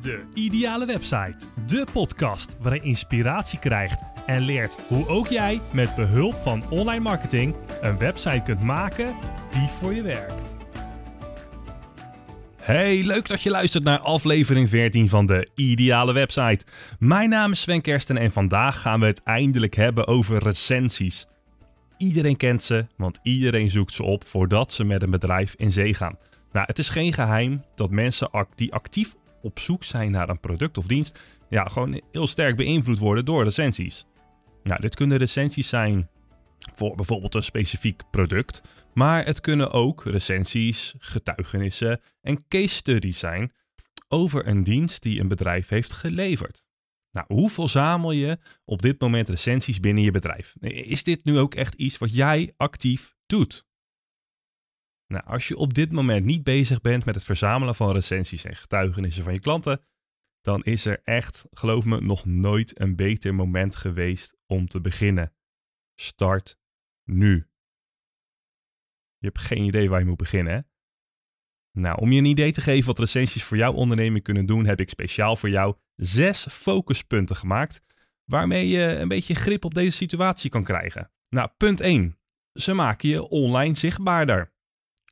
De Ideale Website. De podcast waarin je inspiratie krijgt en leert hoe ook jij met behulp van online marketing een website kunt maken die voor je werkt. Hey, leuk dat je luistert naar aflevering 14 van de Ideale Website. Mijn naam is Sven Kersten en vandaag gaan we het eindelijk hebben over recensies. Iedereen kent ze, want iedereen zoekt ze op voordat ze met een bedrijf in zee gaan. Nou, het is geen geheim dat mensen die actief op zoek zijn naar een product of dienst, ja, gewoon heel sterk beïnvloed worden door recensies. Nou, dit kunnen recensies zijn voor bijvoorbeeld een specifiek product, maar het kunnen ook recensies, getuigenissen en case studies zijn over een dienst die een bedrijf heeft geleverd. Nou, hoe verzamel je op dit moment recensies binnen je bedrijf? Is dit nu ook echt iets wat jij actief doet? Nou, als je op dit moment niet bezig bent met het verzamelen van recensies en getuigenissen van je klanten, dan is er echt, geloof me, nog nooit een beter moment geweest om te beginnen. Start nu. Je hebt geen idee waar je moet beginnen, hè? Nou, om je een idee te geven wat recensies voor jouw onderneming kunnen doen, heb ik speciaal voor jou zes focuspunten gemaakt, waarmee je een beetje grip op deze situatie kan krijgen. Nou, punt 1. Ze maken je online zichtbaarder.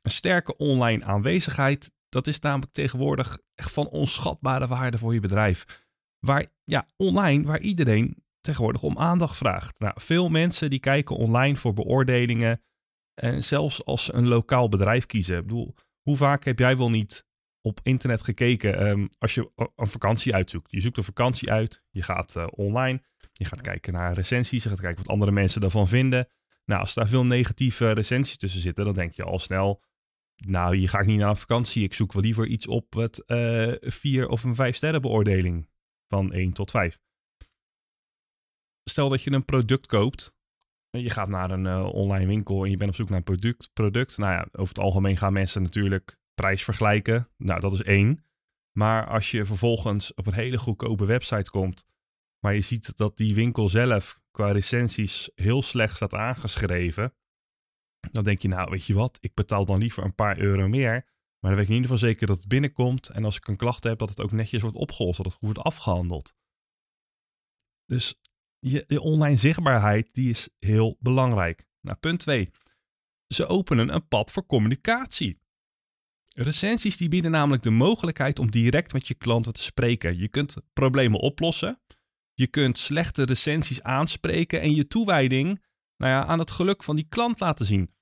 Een sterke online aanwezigheid, dat is namelijk tegenwoordig echt van onschatbare waarde voor je bedrijf. Waar, ja, online, waar iedereen tegenwoordig om aandacht vraagt. Nou, veel mensen die kijken online voor beoordelingen. En zelfs als ze een lokaal bedrijf kiezen. Ik bedoel, hoe vaak heb jij wel niet op internet gekeken um, als je een vakantie uitzoekt? Je zoekt een vakantie uit, je gaat uh, online, je gaat kijken naar recensies, je gaat kijken wat andere mensen daarvan vinden. Nou, als daar veel negatieve recensies tussen zitten, dan denk je al snel, nou, hier ga ik niet naar een vakantie. Ik zoek wel liever iets op het uh, vier of een vijf sterren beoordeling van 1 tot 5. Stel dat je een product koopt. Je gaat naar een uh, online winkel en je bent op zoek naar een product, product. Nou ja, over het algemeen gaan mensen natuurlijk prijs vergelijken. Nou, dat is één. Maar als je vervolgens op een hele goedkope website komt, maar je ziet dat die winkel zelf qua recensies heel slecht staat aangeschreven, dan denk je, nou, weet je wat, ik betaal dan liever een paar euro meer. Maar dan weet ik in ieder geval zeker dat het binnenkomt. En als ik een klacht heb, dat het ook netjes wordt opgelost, dat het goed wordt afgehandeld. Dus je, online zichtbaarheid, die is heel belangrijk. Nou, punt 2. Ze openen een pad voor communicatie. Recensies die bieden namelijk de mogelijkheid om direct met je klanten te spreken. Je kunt problemen oplossen. Je kunt slechte recensies aanspreken en je toewijding nou ja, aan het geluk van die klant laten zien.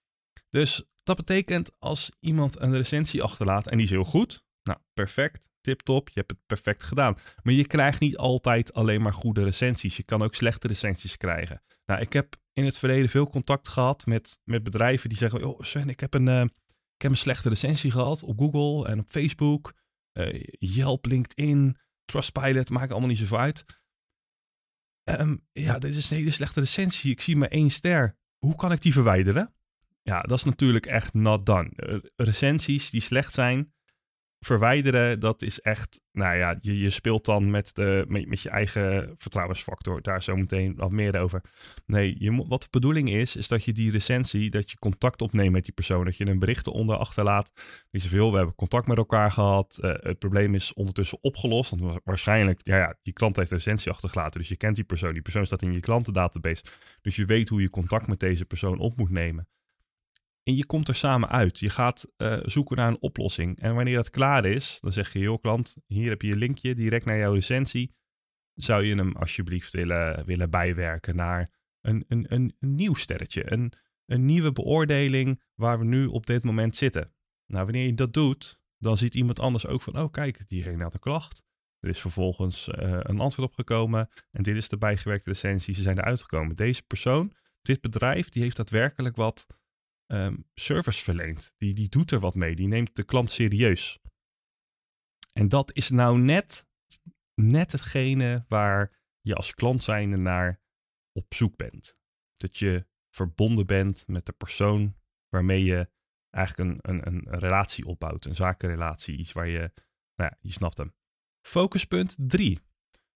Dus dat betekent als iemand een recensie achterlaat en die is heel goed, nou perfect, tip top, je hebt het perfect gedaan. Maar je krijgt niet altijd alleen maar goede recensies. Je kan ook slechte recensies krijgen. Nou, ik heb in het verleden veel contact gehad met, met bedrijven die zeggen: Oh, Sven, ik heb, een, uh, ik heb een slechte recensie gehad op Google en op Facebook. Uh, Yelp, LinkedIn, Trustpilot, maakt allemaal niet zoveel uit. Um, ja, dit is een hele slechte recensie. Ik zie maar één ster. Hoe kan ik die verwijderen? Ja, dat is natuurlijk echt not done. Uh, recensies die slecht zijn, verwijderen, dat is echt, nou ja, je, je speelt dan met, de, met, met je eigen vertrouwensfactor. Daar zo meteen wat meer over. Nee, je, wat de bedoeling is, is dat je die recensie, dat je contact opneemt met die persoon. Dat je een bericht onder achterlaat. Die zoveel, we hebben contact met elkaar gehad. Uh, het probleem is ondertussen opgelost. Want waarschijnlijk, ja, ja, die klant heeft een recensie achtergelaten. Dus je kent die persoon. Die persoon staat in je klantendatabase. Dus je weet hoe je contact met deze persoon op moet nemen. En je komt er samen uit. Je gaat uh, zoeken naar een oplossing. En wanneer dat klaar is, dan zeg je, joh klant, hier heb je je linkje direct naar jouw recensie. Zou je hem alsjeblieft willen, willen bijwerken naar een, een, een, nieuw sterretje, een, een nieuwe beoordeling waar we nu op dit moment zitten. Nou, wanneer je dat doet, dan ziet iemand anders ook van, oh kijk, diegene had een klacht. Er is vervolgens uh, een antwoord op gekomen en dit is de bijgewerkte recensie, ze zijn eruit gekomen. Deze persoon, dit bedrijf, die heeft daadwerkelijk wat um, service verleent. Die, die doet er wat mee. Die neemt de klant serieus. En dat is nou net, net hetgene waar je als klant zijnde naar op zoek bent. Dat je verbonden bent met de persoon waarmee je eigenlijk een, een, een relatie opbouwt. Een zakenrelatie. Iets waar je, nou ja, je snapt hem. Focuspunt 3.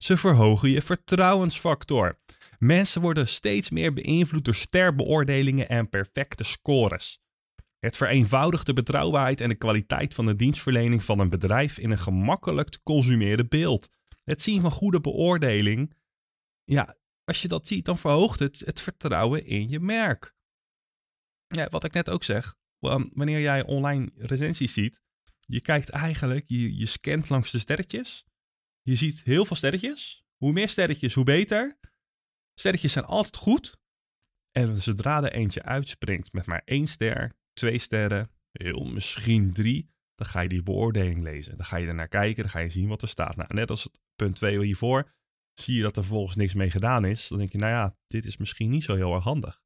Ze verhogen je vertrouwensfactor. Mensen worden steeds meer beïnvloed door sterbeoordelingen en perfecte scores. Het vereenvoudigt de betrouwbaarheid en de kwaliteit van de dienstverlening van een bedrijf in een gemakkelijk te consumeren beeld. Het zien van goede beoordeling, ja, als je dat ziet, dan verhoogt het het vertrouwen in je merk. Ja, wat ik net ook zeg, wanneer jij online recensies ziet, je kijkt eigenlijk, je, je scant langs de sterretjes. Je ziet heel veel sterretjes. Hoe meer sterretjes, hoe beter. Sterretjes zijn altijd goed. En zodra er eentje uitspringt met maar één ster, twee sterren, heel misschien drie, dan ga je die beoordeling lezen. Dan ga je er naar kijken, dan ga je zien wat er staat. Nou, net als punt 2 hiervoor, zie je dat er vervolgens niks mee gedaan is. Dan denk je, nou ja, dit is misschien niet zo heel erg handig.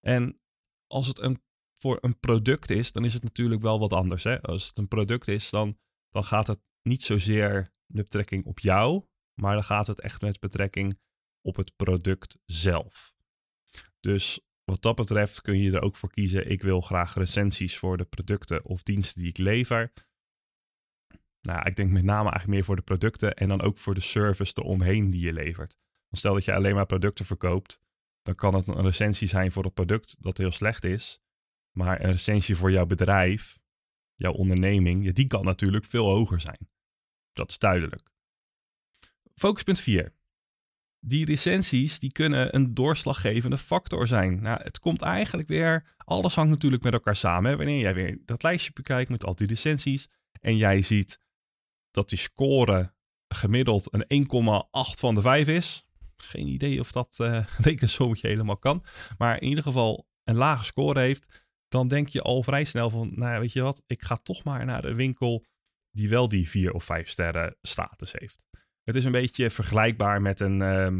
En als het een, voor een product is, dan is het natuurlijk wel wat anders. Hè? Als het een product is, dan, dan gaat het niet zozeer met betrekking op jou, maar dan gaat het echt met betrekking op het product zelf. Dus wat dat betreft kun je er ook voor kiezen. Ik wil graag recensies voor de producten of diensten die ik lever. Nou, ik denk met name eigenlijk meer voor de producten en dan ook voor de service eromheen die je levert. stel dat je alleen maar producten verkoopt, dan kan het een recensie zijn voor het product dat heel slecht is. Maar een recensie voor jouw bedrijf, jouw onderneming, die kan natuurlijk veel hoger zijn. Dat is duidelijk. Focuspunt 4 die recensies die kunnen een doorslaggevende factor zijn. Nou, het komt eigenlijk weer, alles hangt natuurlijk met elkaar samen. Wanneer jij weer dat lijstje bekijkt met al die recensies en jij ziet dat die score gemiddeld een 1,8 van de 5 is. Geen idee of dat uh, rekensommetje helemaal kan. Maar in ieder geval een lage score heeft. Dan denk je al vrij snel van, nou weet je wat, ik ga toch maar naar de winkel die wel die 4 of 5 sterren status heeft. Het is een beetje vergelijkbaar met een, ehm,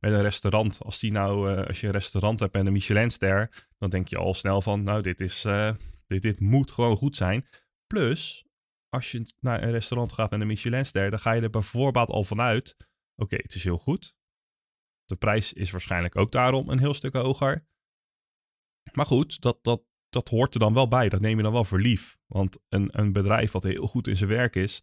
met een restaurant. Als, die nou, uh, als je een restaurant hebt en een Michelinster, dan denk je al snel van, nou, dit, is, uh, dit, dit moet gewoon goed zijn. Plus, als je naar een restaurant gaat met een Michelinster, dan ga je er bijvoorbeeld al vanuit, oké, het is heel goed. De prijs is waarschijnlijk ook daarom een heel stuk hoger. Maar goed, dat, dat, dat hoort er dan wel bij. Dat neem je dan wel voor lief. Want een, een bedrijf wat heel goed in zijn werk is,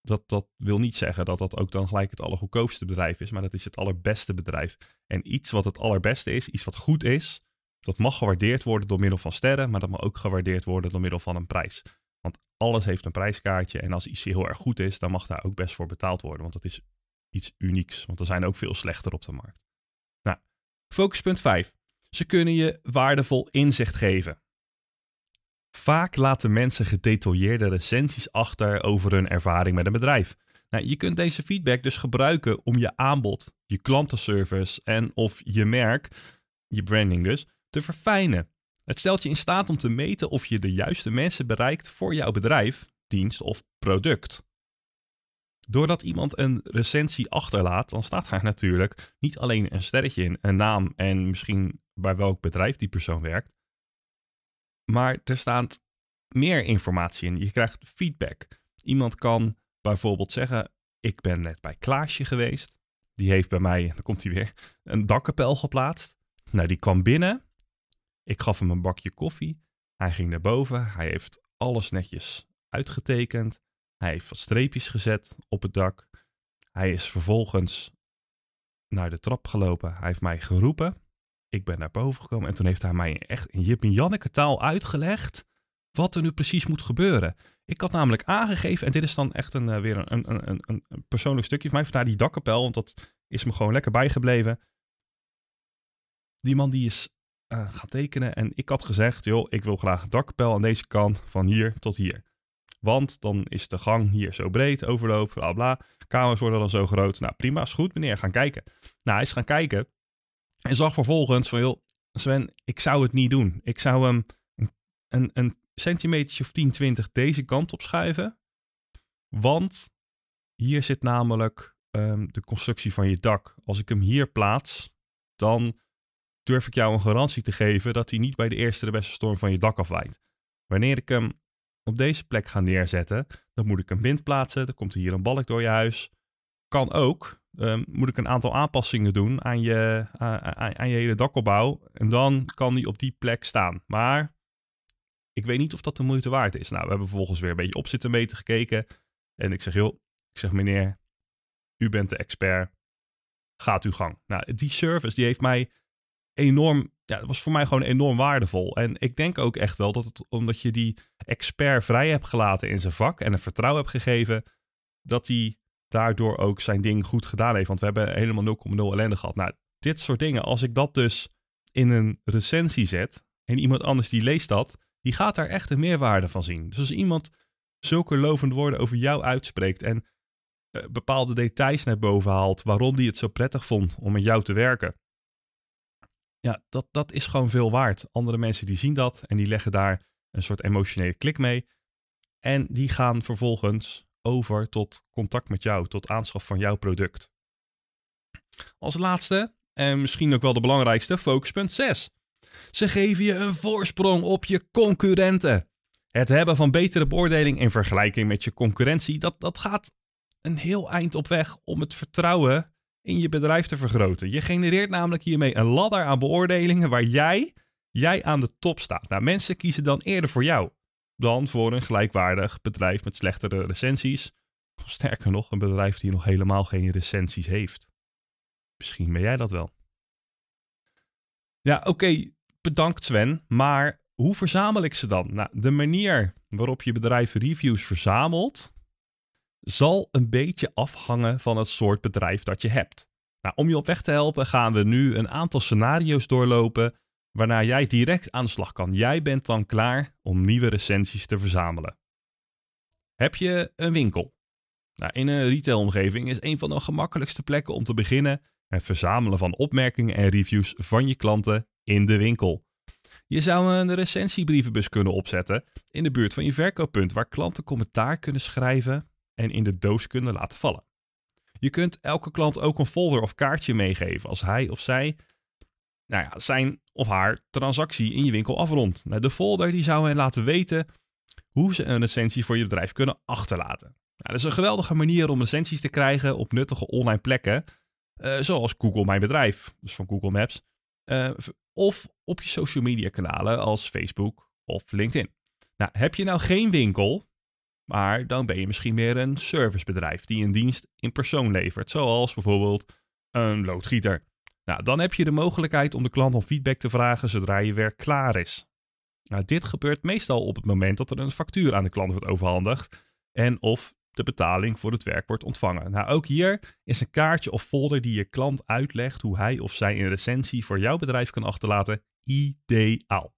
dat, dat wil niet zeggen dat dat ook dan gelijk het allergoedkoopste bedrijf is, maar dat is het allerbeste bedrijf. En iets wat het allerbeste is, iets wat goed is, dat mag gewaardeerd worden door middel van sterren, maar dat mag ook gewaardeerd worden door middel van een prijs. Want alles heeft een prijskaartje en als iets heel erg goed is, dan mag daar ook best voor betaald worden, want dat is iets unieks. Want er zijn ook veel slechter op de markt. Nou, focuspunt 5. Ze kunnen je waardevol inzicht geven. Vaak laten mensen gedetailleerde recensies achter over hun ervaring met een bedrijf. Nou, je kunt deze feedback dus gebruiken om je aanbod, je klantenservice en of je merk, je branding dus, te verfijnen. Het stelt je in staat om te meten of je de juiste mensen bereikt voor jouw bedrijf, dienst of product. Doordat iemand een recensie achterlaat, dan staat daar natuurlijk niet alleen een sterretje in, een naam en misschien bij welk bedrijf die persoon werkt, maar er staat meer informatie in. Je krijgt feedback. Iemand kan bijvoorbeeld zeggen: Ik ben net bij Klaasje geweest. Die heeft bij mij, dan komt hij weer, een dakkapel geplaatst. Nou, die kwam binnen. Ik gaf hem een bakje koffie. Hij ging naar boven. Hij heeft alles netjes uitgetekend. Hij heeft wat streepjes gezet op het dak. Hij is vervolgens naar de trap gelopen. Hij heeft mij geroepen. Ik ben naar boven gekomen en toen heeft hij mij echt in Jip en Janneke taal uitgelegd wat er nu precies moet gebeuren. Ik had namelijk aangegeven, en dit is dan echt een, uh, weer een, een, een, een, persoonlijk stukje van mij, vandaar die dakkapel, want dat is me gewoon lekker bijgebleven. Die man die is uh, gaan tekenen en ik had gezegd, joh, ik wil graag een dakkapel aan deze kant van hier tot hier. Want dan is de gang hier zo breed, overloop, bla bla. Kamers worden dan zo groot. Nou prima, is goed meneer, gaan kijken. Nou, hij is gaan kijken en zag vervolgens van, joh, Sven, ik zou het niet doen. Ik zou hem een, een, centimeter of 10, 20 deze kant op schuiven. Want hier zit namelijk um, de constructie van je dak. Als ik hem hier plaats, dan durf ik jou een garantie te geven dat hij niet bij de eerste de beste storm van je dak afwijkt. Wanneer ik hem op deze plek ga neerzetten, dan moet ik een wind plaatsen. Dan komt er hier een balk door je huis. Kan ook, um, moet ik een aantal aanpassingen doen aan je, aan, aan je hele dakopbouw. En dan kan die op die plek staan. Maar ik weet niet of dat de moeite waard is. Nou, we hebben vervolgens weer een beetje op zitten meten gekeken. En ik zeg, joh, ik zeg meneer, u bent de expert. Gaat uw gang. Nou, die service die heeft mij enorm, ja, was voor mij gewoon enorm waardevol. En ik denk ook echt wel dat het, omdat je die expert vrij hebt gelaten in zijn vak en een vertrouwen hebt gegeven, dat hij daardoor ook zijn ding goed gedaan heeft. Want we hebben helemaal 0,0 ellende gehad. Nou, dit soort dingen, als ik dat dus in een recensie zet en iemand anders die leest dat, die gaat daar echt een meerwaarde van zien. Dus als iemand zulke lovende woorden over jou uitspreekt en uh, bepaalde details naar boven haalt waarom die het zo prettig vond om met jou te werken. Ja, dat, dat is gewoon veel waard. Andere mensen die zien dat en die leggen daar een soort emotionele klik mee. En die gaan vervolgens over tot contact met jou, tot aanschaf van jouw product. Als laatste, en misschien ook wel de belangrijkste, focuspunt 6. Ze geven je een voorsprong op je concurrenten. Het hebben van betere beoordeling in vergelijking met je concurrentie, dat, dat gaat een heel eind op weg om het vertrouwen in je bedrijf te vergroten. Je genereert namelijk hiermee een ladder aan beoordelingen waar jij, jij aan de top staat. Nou, mensen kiezen dan eerder voor jou dan voor een gelijkwaardig bedrijf met slechtere recensies. Of sterker nog, een bedrijf die nog helemaal geen recensies heeft. Misschien ben jij dat wel. Ja, oké, bedankt Sven, maar hoe verzamel ik ze dan? Nou, de manier waarop je bedrijf reviews verzamelt, zal een beetje afhangen van het soort bedrijf dat je hebt. Nou, om je op weg te helpen gaan we nu een aantal scenario's doorlopen waarna jij direct aan de slag kan. Jij bent dan klaar om nieuwe recensies te verzamelen. Heb je een winkel? Nou, in een retailomgeving is een van de gemakkelijkste plekken om te beginnen het verzamelen van opmerkingen en reviews van je klanten in de winkel. Je zou een recensiebrievenbus kunnen opzetten in de buurt van je verkooppunt, waar klanten commentaar kunnen schrijven en in de doos kunnen laten vallen. Je kunt elke klant ook een folder of kaartje meegeven als hij of zij nou ja, zijn of haar transactie in je winkel afrondt. Nou, de folder die zou hen laten weten hoe ze een recensie voor je bedrijf kunnen achterlaten. Nou, dat is een geweldige manier om recensies te krijgen op nuttige online plekken, uh, zoals Google Mijn Bedrijf, dus van Google Maps, uh, of op je social media kanalen als Facebook of LinkedIn. Nou, heb je nou geen winkel, maar dan ben je misschien meer een servicebedrijf die een dienst in persoon levert, zoals bijvoorbeeld een loodgieter. Nou, dan heb je de mogelijkheid om de klant om feedback te vragen zodra je werk klaar is. Nou, dit gebeurt meestal op het moment dat er een factuur aan de klant wordt overhandigd en of de betaling voor het werk wordt ontvangen. Nou, ook hier is een kaartje of folder die je klant uitlegt hoe hij of zij een recensie voor jouw bedrijf kan achterlaten, ideaal.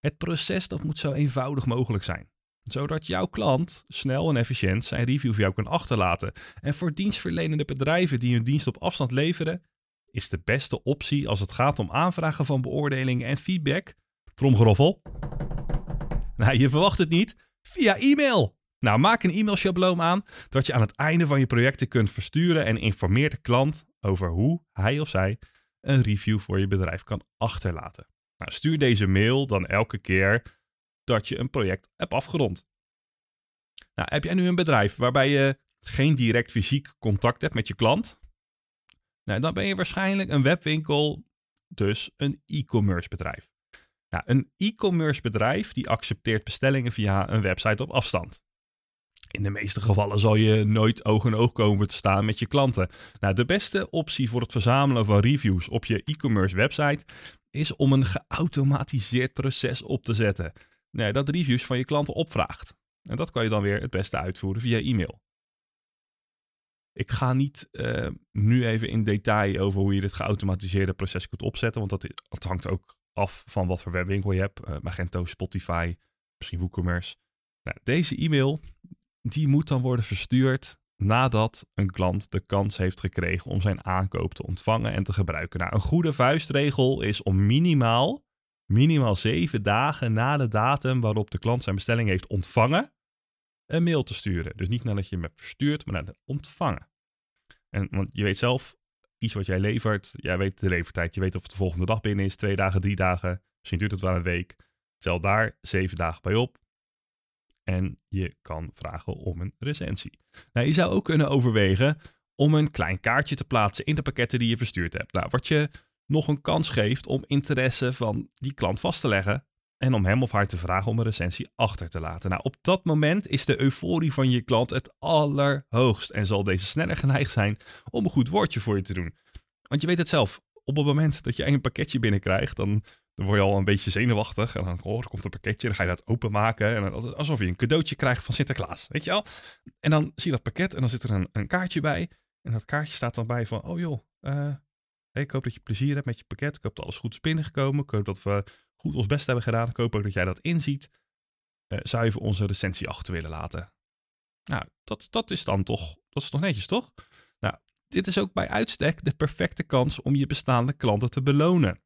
Het proces dat moet zo eenvoudig mogelijk zijn, zodat jouw klant snel en efficiënt zijn review voor jou kan achterlaten. En voor dienstverlenende bedrijven die hun dienst op afstand leveren, is de beste optie als het gaat om aanvragen van beoordelingen en feedback. Tromgeroffel. Nou, je verwacht het niet. Via e-mail. Nou, maak een e-mailschabloon aan dat je aan het einde van je projecten kunt versturen en informeer de klant over hoe hij of zij een review voor je bedrijf kan achterlaten. Nou, stuur deze mail dan elke keer dat je een project hebt afgerond. Nou, heb jij nu een bedrijf waarbij je geen direct fysiek contact hebt met je klant, nou, dan ben je waarschijnlijk een webwinkel, dus een e-commerce bedrijf. Nou, een e-commerce bedrijf die accepteert bestellingen via een website op afstand. In de meeste gevallen zal je nooit oog in oog komen te staan met je klanten. Nou, de beste optie voor het verzamelen van reviews op je e-commerce website is om een geautomatiseerd proces op te zetten. Nee, dat reviews van je klanten opvraagt. En dat kan je dan weer het beste uitvoeren via e-mail. Ik ga niet uh, nu even in detail over hoe je dit geautomatiseerde proces kunt opzetten, want dat, hangt ook af van wat voor webwinkel je hebt. Uh, Magento, Spotify, misschien WooCommerce. Nou, deze e-mail die moet dan worden verstuurd nadat een klant de kans heeft gekregen om zijn aankoop te ontvangen en te gebruiken. Nou, een goede vuistregel is om minimaal, minimaal zeven dagen na de datum waarop de klant zijn bestelling heeft ontvangen, een mail te sturen. Dus niet nadat je hem hebt verstuurd, maar naar de ontvangen. En, want je weet zelf, iets wat jij levert, jij weet de levertijd. Je weet of het de volgende dag binnen is, twee dagen, drie dagen. Misschien duurt het wel een week. Tel daar zeven dagen bij op. En je kan vragen om een recensie. Nou, je zou ook kunnen overwegen om een klein kaartje te plaatsen in de pakketten die je verstuurd hebt. Nou, wat je nog een kans geeft om interesse van die klant vast te leggen en om hem of haar te vragen om een recensie achter te laten. Nou, op dat moment is de euforie van je klant het allerhoogst en zal deze sneller geneigd zijn om een goed woordje voor je te doen. Want je weet het zelf, op het moment dat je een pakketje binnenkrijgt, dan, dan word je al een beetje zenuwachtig. En dan oh, er komt een pakketje, dan ga je dat openmaken. En alsof je een cadeautje krijgt van Sinterklaas, weet je wel? En dan zie je dat pakket en dan zit er een, een kaartje bij. En dat kaartje staat dan bij van, oh joh, uh, ik hoop dat je plezier hebt met je pakket. Ik hoop dat alles goed is binnengekomen. Ik hoop dat we goed ons best hebben gedaan. Ik hoop ook dat jij dat inziet. Uh, zou je voor onze recensie achter willen laten? Nou, dat, dat is dan toch, dat is toch netjes, toch? Nou, dit is ook bij uitstek de perfecte kans om je bestaande klanten te belonen.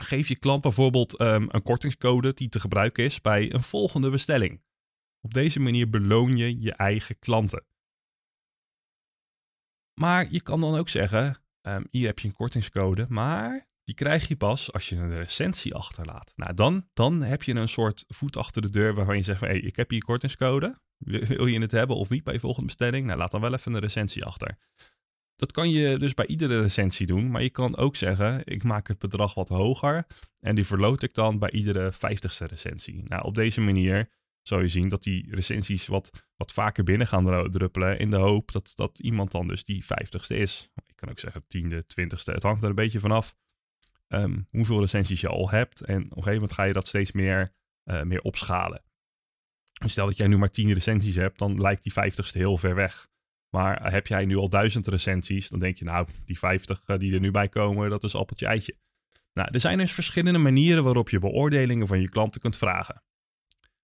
Geef je klant bijvoorbeeld um, een kortingscode die te gebruiken is bij een volgende bestelling. Op deze manier beloon je je eigen klanten. Maar je kan dan ook zeggen: um, hier heb je een kortingscode, maar die krijg je pas als je een recensie achterlaat. Nou, dan, dan heb je een soort voet achter de deur waarvan je zegt: hey, ik heb hier kortingscode. Wil je het hebben of niet bij je volgende bestelling? Nou, laat dan wel even een recensie achter. Dat kan je dus bij iedere recensie doen, maar je kan ook zeggen: ik maak het bedrag wat hoger en die verloot ik dan bij iedere vijftigste recensie. Nou, op deze manier zou je zien dat die recensies wat, wat vaker binnen gaan druppelen in de hoop dat, dat iemand dan dus die vijftigste is. Ik kan ook zeggen tiende, twintigste, het hangt er een beetje vanaf um, hoeveel recensies je al hebt. En op een gegeven moment ga je dat steeds meer, uh, meer opschalen. Stel dat jij nu maar 10 recensies hebt, dan lijkt die 50ste heel ver weg. Maar heb jij nu al duizend recensies, dan denk je, nou, die 50 eh, die er nu bij komen, dat is appeltje eitje. Nou, er zijn dus verschillende manieren waarop je beoordelingen van je klanten kunt vragen.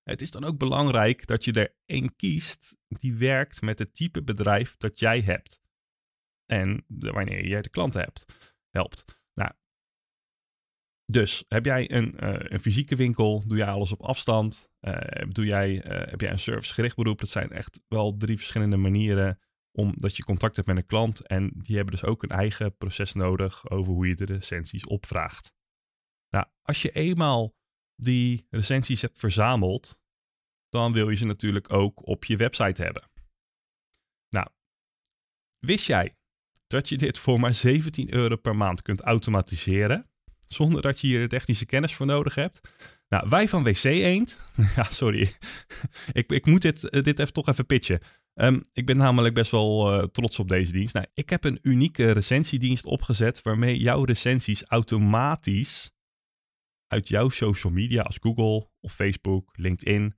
Het is dan ook belangrijk dat je er één kiest die werkt met het type bedrijf dat jij hebt. En wanneer je de klanten hebt, helpt. Dus heb jij een, uh, een fysieke winkel, doe jij alles op afstand, uh, doe jij, uh, heb jij een servicegericht beroep. Dat zijn echt wel drie verschillende manieren omdat je contact hebt met een klant. En die hebben dus ook een eigen proces nodig over hoe je de recensies opvraagt. Nou, als je eenmaal die recensies hebt verzameld, dan wil je ze natuurlijk ook op je website hebben. Nou, wist jij dat je dit voor maar 17 euro per maand kunt automatiseren? Zonder dat je hier technische kennis voor nodig hebt. Nou, wij van WC Eend, ja, sorry, ik, ik moet dit, dit even, toch even pitchen. Um, ik ben namelijk best wel uh, trots op deze dienst. Nou, ik heb een unieke recensiedienst opgezet waarmee jouw recensies automatisch uit jouw social media als Google of Facebook, LinkedIn,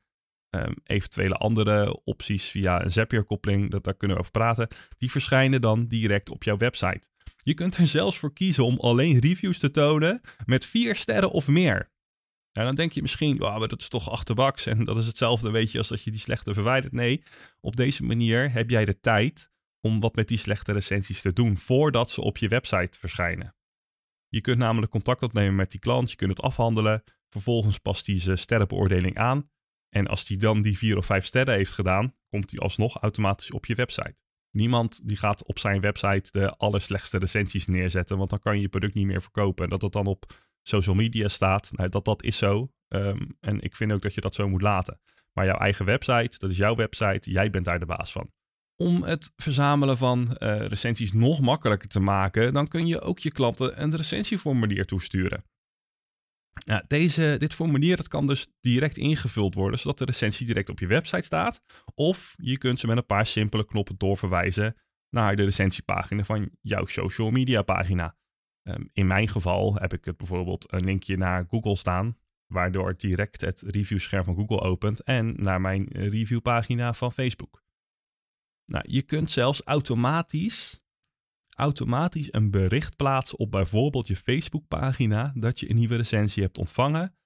um, eventuele andere opties via een Zapier-koppeling, dat daar kunnen we over praten, die verschijnen dan direct op jouw website. Je kunt er zelfs voor kiezen om alleen reviews te tonen met vier sterren of meer. Ja, dan denk je misschien, maar dat is toch achterbaks en dat is hetzelfde, weet je, als dat je die slechte verwijdert. Nee, op deze manier heb jij de tijd om wat met die slechte recensies te doen voordat ze op je website verschijnen. Je kunt namelijk contact opnemen met die klant, je kunt het afhandelen, vervolgens past hij zijn sterrenbeoordeling aan en als die dan die vier of vijf sterren heeft gedaan, komt hij alsnog automatisch op je website. Niemand die gaat op zijn website de allerslechtste recensies neerzetten, want dan kan je je product niet meer verkopen. En dat het dan op social media staat, nou, dat, dat is zo. Um, en ik vind ook dat je dat zo moet laten. Maar jouw eigen website, dat is jouw website, jij bent daar de baas van. Om het verzamelen van uh, recensies nog makkelijker te maken, dan kun je ook je klanten een recensieformulier toesturen. Nou, deze, dit formulier dat kan dus direct ingevuld worden, zodat de recensie direct op je website staat. Of je kunt ze met een paar simpele knoppen doorverwijzen naar de recensiepagina van jouw social media pagina. Um, in mijn geval heb ik het bijvoorbeeld een linkje naar Google staan, waardoor het direct het reviewscherm van Google opent en naar mijn reviewpagina van Facebook. Nou, je kunt zelfs automatisch automatisch een bericht plaatsen op bijvoorbeeld je Facebookpagina dat je een nieuwe recensie hebt ontvangen.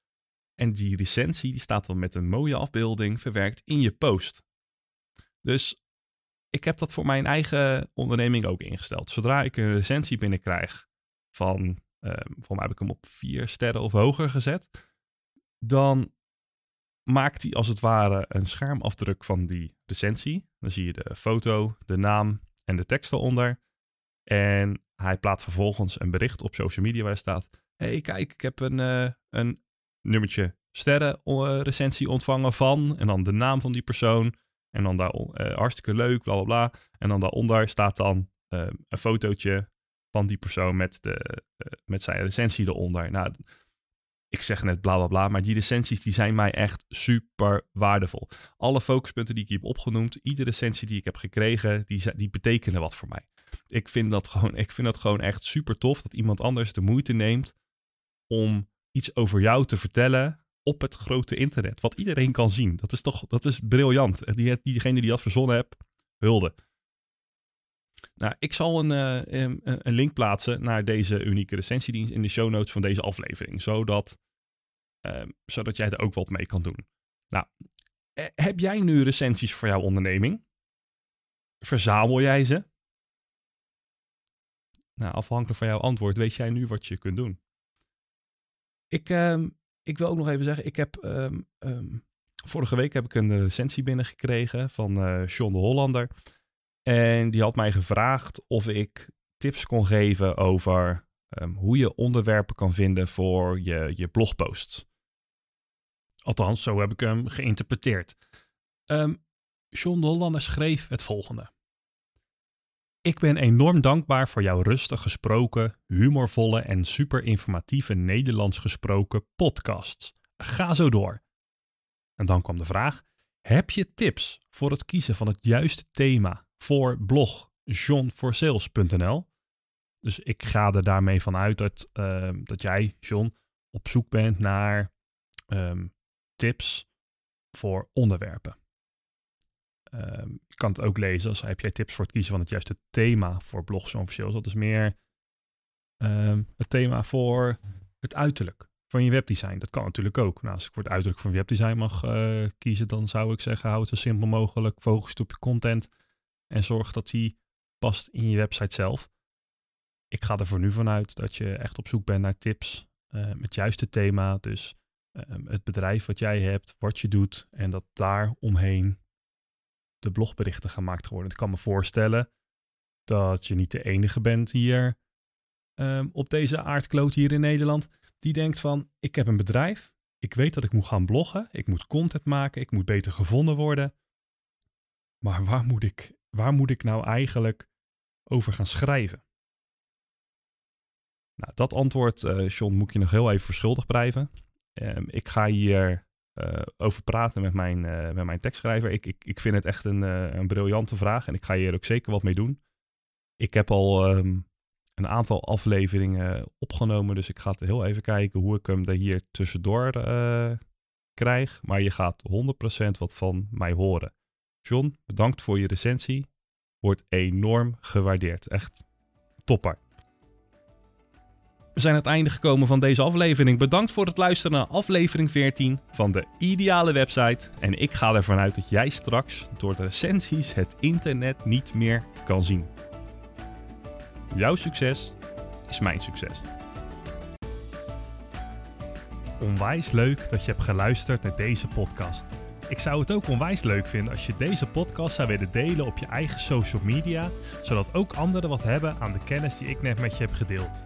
En die recensie die staat dan met een mooie afbeelding verwerkt in je post. Dus ik heb dat voor mijn eigen onderneming ook ingesteld. Zodra ik een recensie binnenkrijg van, uh, voor mij heb ik hem op vier sterren of hoger gezet, dan maakt hij als het ware een schermafdruk van die recensie. Dan zie je de foto, de naam en de tekst eronder. En hij plaatst vervolgens een bericht op social media waar staat: hey, kijk, ik heb een, uh, een nummertje sterren uh, recensie ontvangen van. En dan de naam van die persoon. En dan daar uh, hartstikke leuk, bla bla bla. En dan daaronder staat dan een fotootje van die persoon met, de, met zijn recensie eronder. Nou, ik zeg net bla bla bla, maar die recensies die zijn mij echt super waardevol. Alle focuspunten die ik hier heb opgenoemd, iedere recensie die ik heb gekregen, die, die betekenen wat voor mij. Ik vind, dat gewoon, ik vind dat gewoon echt super tof dat iemand anders de moeite neemt om iets over jou te vertellen op het grote internet. Wat iedereen kan zien. Dat is toch dat is briljant. Die, diegene die dat verzonnen heeft, hulde. Nou, ik zal een, uh, een, link plaatsen naar deze unieke recensiedienst in de show notes van deze aflevering. Zodat, zodat jij er ook wat mee kan doen. Nou, eh, heb jij nu recensies voor jouw onderneming? Verzamel jij ze? Nou, afhankelijk van jouw antwoord weet jij nu wat je kunt doen. Ik, uh, ik wil ook nog even zeggen, ik heb um, vorige week heb ik een recensie binnengekregen van uh, John de Hollander. En die had mij gevraagd of ik tips kon geven over hoe je onderwerpen kan vinden voor je, je blogposts. Althans, zo heb ik hem geïnterpreteerd. Um, John de Hollander schreef het volgende. Ik ben enorm dankbaar voor jouw rustig gesproken, humorvolle en super informatieve Nederlands gesproken podcasts. Ga zo door. En dan kwam de vraag: heb je tips voor het kiezen van het juiste thema voor blog johnforsales.nl? Dus ik ga er daarmee vanuit dat, uh, dat jij, John, op zoek bent naar um, tips voor onderwerpen. Je kan het ook lezen als heb jij tips voor het kiezen van het juiste thema voor blogs officieel. Dat is meer um, het thema voor het uiterlijk van je webdesign. Dat kan natuurlijk ook. Nou, als ik voor het uiterlijk van webdesign mag uh, kiezen, dan zou ik zeggen, hou het zo simpel mogelijk. Focus op je content en zorg dat die past in je website zelf. Ik ga er voor nu vanuit dat je echt op zoek bent naar tips uh, met het juiste thema. Dus uh, het bedrijf wat jij hebt, wat je doet en dat daar omheen de blogberichten gemaakt worden. Ik kan me voorstellen dat je niet de enige bent hier um, op deze aardkloot hier in Nederland die denkt van ik heb een bedrijf, ik weet dat ik moet gaan bloggen, ik moet content maken, ik moet beter gevonden worden. Maar waar moet ik, waar moet ik nou eigenlijk over gaan schrijven? Nou, dat antwoord, uh, John, moet je nog heel even verschuldigd blijven. Um, ik ga hier uh, over praten met mijn, uh, met mijn tekstschrijver. Ik, ik, ik vind het echt een, uh, een briljante vraag en ik ga hier ook zeker wat mee doen. Ik heb al um, een aantal afleveringen opgenomen, dus ik ga heel even kijken hoe ik hem er hier tussendoor krijg. Maar je gaat 100% wat van mij horen. John, bedankt voor je recensie. Wordt enorm gewaardeerd. Echt topper. We zijn aan het einde gekomen van deze aflevering. Bedankt voor het luisteren naar aflevering 14 van de Ideale Website. En ik ga ervan uit dat jij straks door de recensies het internet niet meer kan zien. Jouw succes is mijn succes. Onwijs leuk dat je hebt geluisterd naar deze podcast. Ik zou het ook onwijs leuk vinden als je deze podcast zou willen delen op je eigen social media, zodat ook anderen wat hebben aan de kennis die ik net met je heb gedeeld.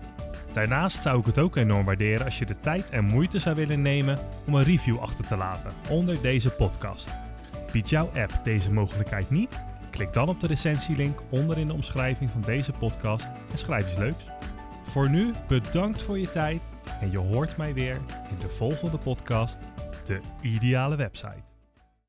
Daarnaast zou ik het ook enorm waarderen als je de tijd en moeite zou willen nemen om een review achter te laten onder deze podcast. Biedt jouw app deze mogelijkheid niet? Klik dan op de recensielink onder in de omschrijving van deze podcast en schrijf iets leuks. Voor nu bedankt voor je tijd en je hoort mij weer in de volgende podcast, de ideale website.